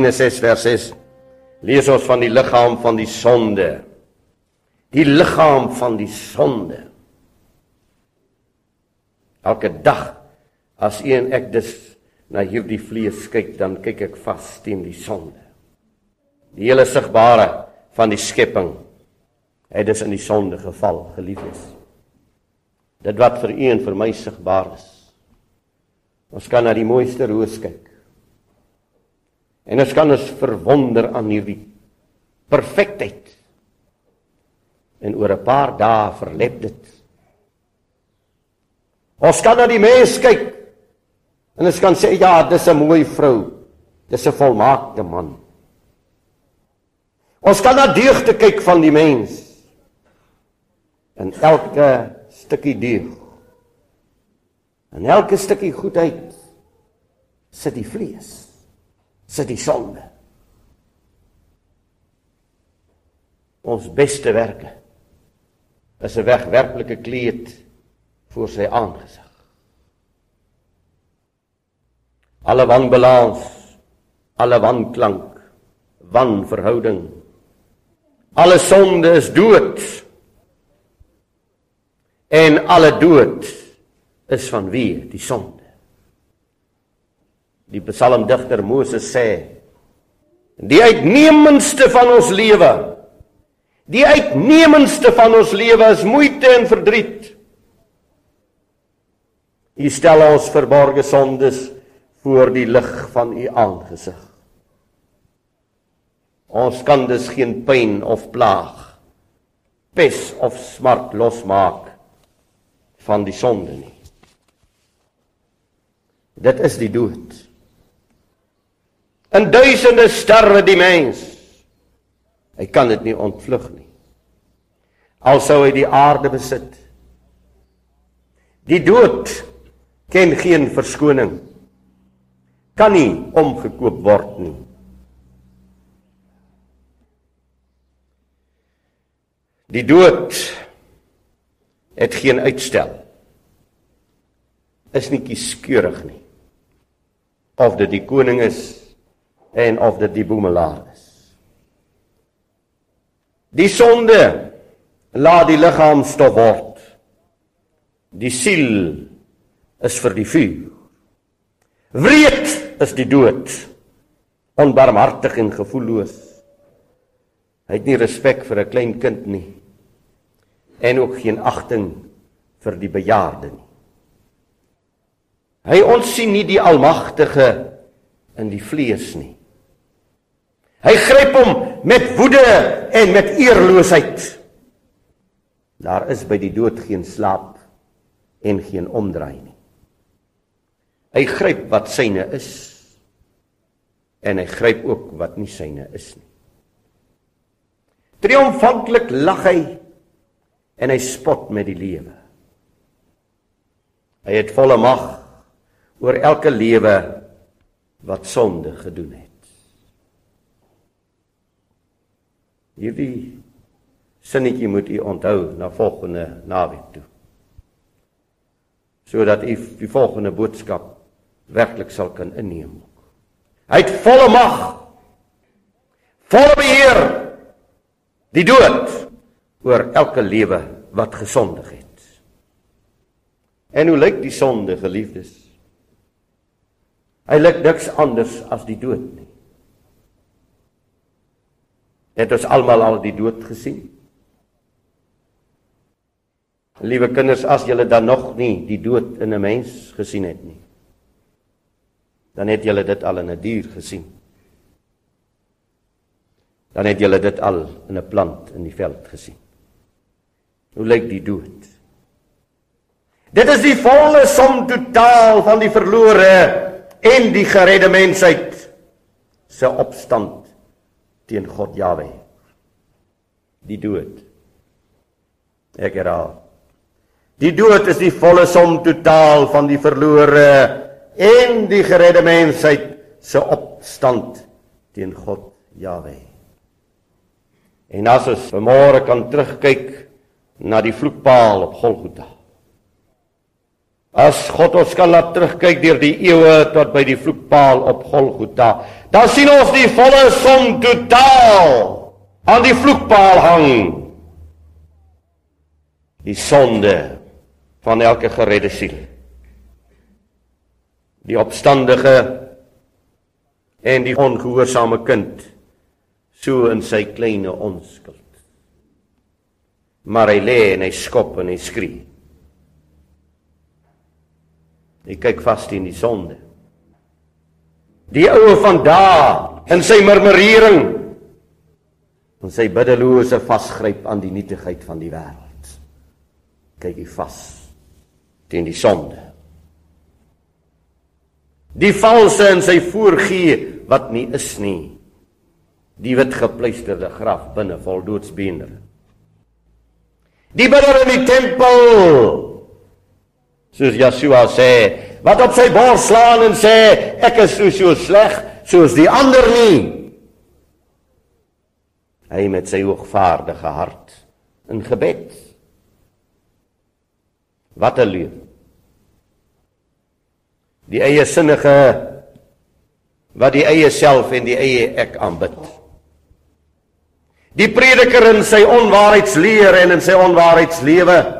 Romeine 6 vers 6 lees ons van die liggaam van die sonde. Die liggaam van die sonde. Elke dag as u en ek dus na hierdie vlees kyk, dan kyk ek vas teen die sonde. Die hele sigbare van die skepping het dus in die sonde geval, geliefdes. Dit wat vir u en vir my sigbaar is. Ons kan na die mooiste roos kyk. En ons kan ons verwonder aan hierdie perfektheid. En oor 'n paar dae verlep dit. Ons kan na die mens kyk en ons kan sê ja, dis 'n mooi vrou. Dis 'n volmaakte man. Ons kan na deugte kyk van die mens. En elke stukkie deug En elke stukkie goedheid sit die vlees, sit die sonde. Ons beste werke is 'n wegwerplike kleed voor sy aangesig. Alle wanbalans, alle wanklank, wanverhouding, alle sonde is dood. En alle dood is van wie? Die sonde. Die psalmdigter Moses sê: Die uitnemendste van ons lewe, die uitnemendste van ons lewe is moeite en verdriet. U stel ons verborgde sondes voor die lig van u aangesig. Ons kan dus geen pyn of plaag, pes of smart losmaak van die sonde nie. Dit is die dood. In duisende sterwe die mens. Hy kan dit nie ontvlug nie. Al sou hy die aarde besit. Die dood ken geen verskoning. Kan nie omgekoop word nie. Die dood het geen uitstel. Is nie kieskeurig nie of dit die koning is en of dit die boemelaar is. Die sonde laat die liggaam stof word. Die siel is vir die vuur. Wreed is die dood. Onbarmhartig en gevoelloos. Hy het nie respek vir 'n klein kind nie en ook geen agting vir die bejaarde nie. Hy ons sien nie die almagtige in die vlees nie. Hy gryp hom met woede en met eerloosheid. Daar is by die dood geen slaap en geen omdraai nie. Hy gryp wat syne is en hy gryp ook wat nie syne is nie. Triomfantlik lag hy en hy spot met die lewe. Hy het volle mag oor elke lewe wat sonde gedoen het. Hierdie sinnetjie moet u onthou na volgende naweek toe. Sodat u die volgende boodskap werklik sal kan inneem. Hy het volle mag. Volle beheer. Die dood oor elke lewe wat gesondig het. En hoe lyk die sonde, geliefdes? Hy lyk niks anders as die dood nie. Het ons almal al die dood gesien? Liewe kinders, as julle dan nog nie die dood in 'n mens gesien het nie, dan het julle dit al in 'n dier gesien. Dan het julle dit al in 'n plant in die veld gesien. Hoe lyk die dood? Dit is die volle som totaal van die verlore en die geredde mensheid se opstand teen God Jawe. Die dood. Ek herhaal. Die dood is die volle som totaal van die verlore en die geredde mensheid se opstand teen God Jawe. En as ons vanmôre kan terugkyk na die vloekpaal op Golgotha. As God ons kan laat terugkyk deur die eeue tot by die vloekpaal op Golgotha, dan sien ons die volle som totaal aan die vloekpaal hang. Die sonde van elke geredde siel. Die opstandige en die ongehoorsame kind so in sy kleine onskuld. Maar hy lê en hy skop en hy skree. Hy kyk vas in die sonde. Die oue van daar in sy murmurering en sy biddelose vasgryp aan die nietigheid van die wêreld. Kyk hy vas teen die sonde. Die valse in sy voorgee wat nie is nie. Die wit gepleisterde graf binne vol doodsbeender. Die bidder in die tempel soos Yeshua sê, wat op sy bors slaan en sê ek is so so sleg soos die ander nie. Hy met sy hoogvaardige hart in gebed. Wat 'n lewe. Die eie sinnige wat die eie self en die eie ek aanbid. Die prediker in sy onwaarheidsleer en in sy onwaarheidslewe.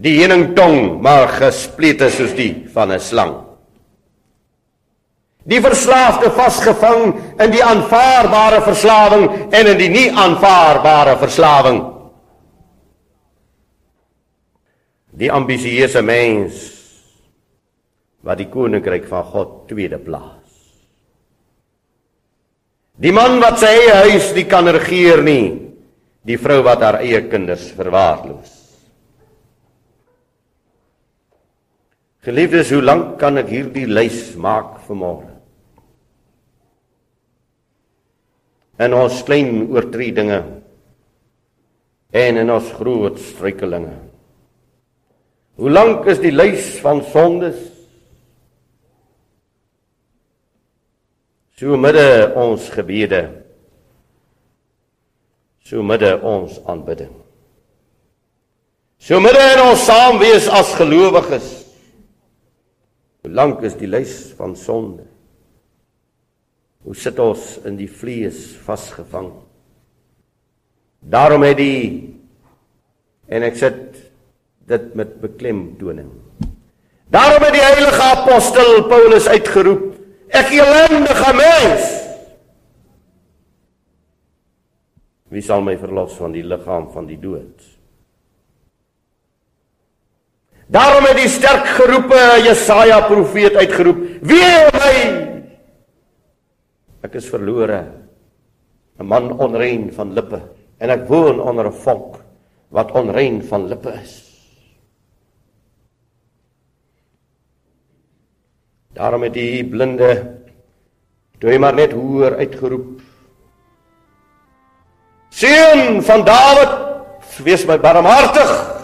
Die heuningtong maar gesplete soos die van 'n slang. Die verslaafde vasgevang in die aanvaarbare verslawing en in die nie aanvaarbare verslawing. Die ambisieuse mens wat die koninkryk van God tweede plaas. Die man wat sy eie huis nie kan regeer nie, die vrou wat haar eie kinders verwaarloos. Geliefdes, hoe lank kan ek hierdie lys maak vanmôre? En ons klein oortredinge en in ons groot struikelinge. Hoe lank is die lys van sondes So midde ons gebede. So midde ons aanbidding. So midde ons saam wees as gelowiges. Hoe lank is die lys van sonde? Hoe sit ons in die vlees vasgevang? Daarom het die en ek sit dit met beklemtoning. Daarom het die heilige apostel Paulus uitgeroep Ek elendige mens. Wie sal my verlos van die liggaam van die dood? Daarom het die sterk geroepe Jesaja profeet uitgeroep: "Wee my! Ek is verlore, 'n man onrein van lippe, en ek woon onder 'n volk wat onrein van lippe is." Daarom het die blinde toe hy maar net hoor uitgeroep. Seun van Dawid, wees my barmhartig.